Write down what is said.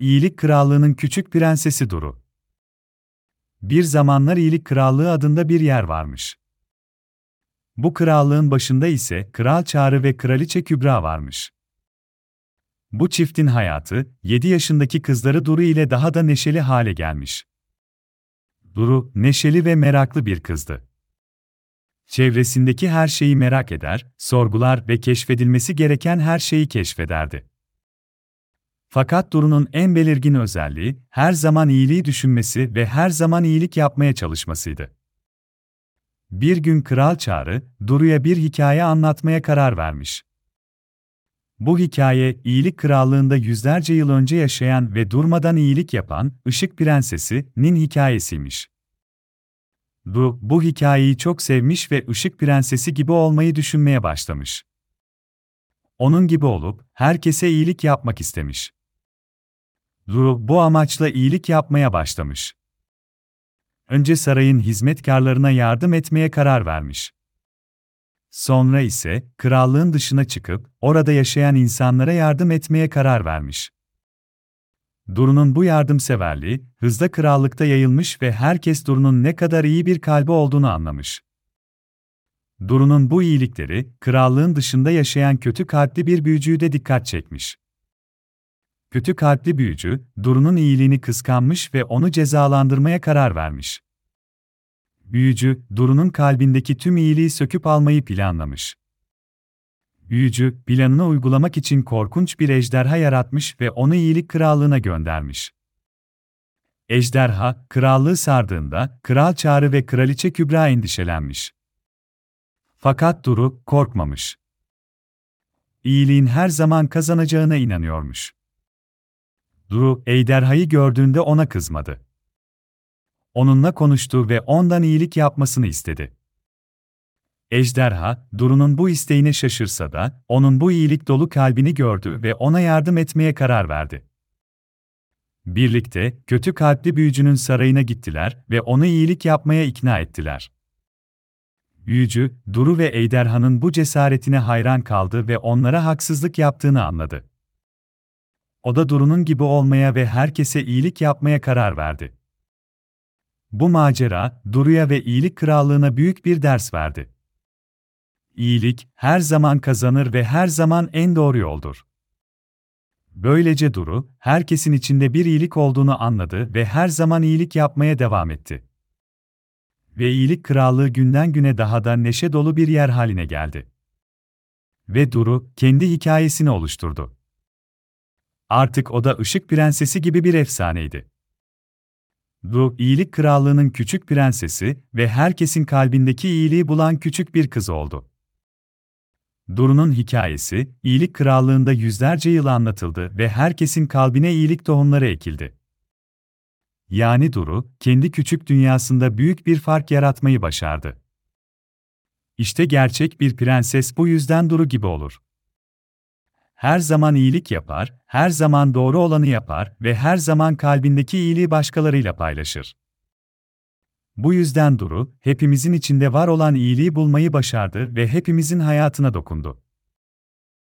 İyilik Krallığı'nın küçük prensesi Duru. Bir zamanlar İyilik Krallığı adında bir yer varmış. Bu krallığın başında ise Kral Çağrı ve Kraliçe Kübra varmış. Bu çiftin hayatı, 7 yaşındaki kızları Duru ile daha da neşeli hale gelmiş. Duru, neşeli ve meraklı bir kızdı. Çevresindeki her şeyi merak eder, sorgular ve keşfedilmesi gereken her şeyi keşfederdi. Fakat Duru'nun en belirgin özelliği, her zaman iyiliği düşünmesi ve her zaman iyilik yapmaya çalışmasıydı. Bir gün Kral Çağrı, Duru'ya bir hikaye anlatmaya karar vermiş. Bu hikaye, iyilik krallığında yüzlerce yıl önce yaşayan ve durmadan iyilik yapan Işık Prensesi'nin hikayesiymiş. Du, bu hikayeyi çok sevmiş ve Işık Prensesi gibi olmayı düşünmeye başlamış. Onun gibi olup, herkese iyilik yapmak istemiş. Du, bu amaçla iyilik yapmaya başlamış. Önce sarayın hizmetkarlarına yardım etmeye karar vermiş. Sonra ise krallığın dışına çıkıp orada yaşayan insanlara yardım etmeye karar vermiş. Duru'nun bu yardımseverliği hızla krallıkta yayılmış ve herkes Duru'nun ne kadar iyi bir kalbi olduğunu anlamış. Duru'nun bu iyilikleri krallığın dışında yaşayan kötü kalpli bir büyücüyü de dikkat çekmiş. Kötü kalpli büyücü, Duru'nun iyiliğini kıskanmış ve onu cezalandırmaya karar vermiş. Büyücü, Duru'nun kalbindeki tüm iyiliği söküp almayı planlamış. Büyücü, planını uygulamak için korkunç bir ejderha yaratmış ve onu iyilik krallığına göndermiş. Ejderha, krallığı sardığında, Kral Çağrı ve Kraliçe Kübra endişelenmiş. Fakat Duru, korkmamış. İyiliğin her zaman kazanacağına inanıyormuş. Duru, ejderhayı gördüğünde ona kızmadı onunla konuştu ve ondan iyilik yapmasını istedi. Ejderha, Duru'nun bu isteğine şaşırsa da, onun bu iyilik dolu kalbini gördü ve ona yardım etmeye karar verdi. Birlikte, kötü kalpli büyücünün sarayına gittiler ve onu iyilik yapmaya ikna ettiler. Büyücü, Duru ve Ejderha'nın bu cesaretine hayran kaldı ve onlara haksızlık yaptığını anladı. O da Duru'nun gibi olmaya ve herkese iyilik yapmaya karar verdi. Bu macera, Duru'ya ve iyilik krallığına büyük bir ders verdi. İyilik, her zaman kazanır ve her zaman en doğru yoldur. Böylece Duru, herkesin içinde bir iyilik olduğunu anladı ve her zaman iyilik yapmaya devam etti. Ve iyilik krallığı günden güne daha da neşe dolu bir yer haline geldi. Ve Duru, kendi hikayesini oluşturdu. Artık o da ışık prensesi gibi bir efsaneydi. Bu, iyilik krallığının küçük prensesi ve herkesin kalbindeki iyiliği bulan küçük bir kız oldu. Duru'nun hikayesi, iyilik krallığında yüzlerce yıl anlatıldı ve herkesin kalbine iyilik tohumları ekildi. Yani Duru, kendi küçük dünyasında büyük bir fark yaratmayı başardı. İşte gerçek bir prenses bu yüzden Duru gibi olur her zaman iyilik yapar, her zaman doğru olanı yapar ve her zaman kalbindeki iyiliği başkalarıyla paylaşır. Bu yüzden Duru, hepimizin içinde var olan iyiliği bulmayı başardı ve hepimizin hayatına dokundu.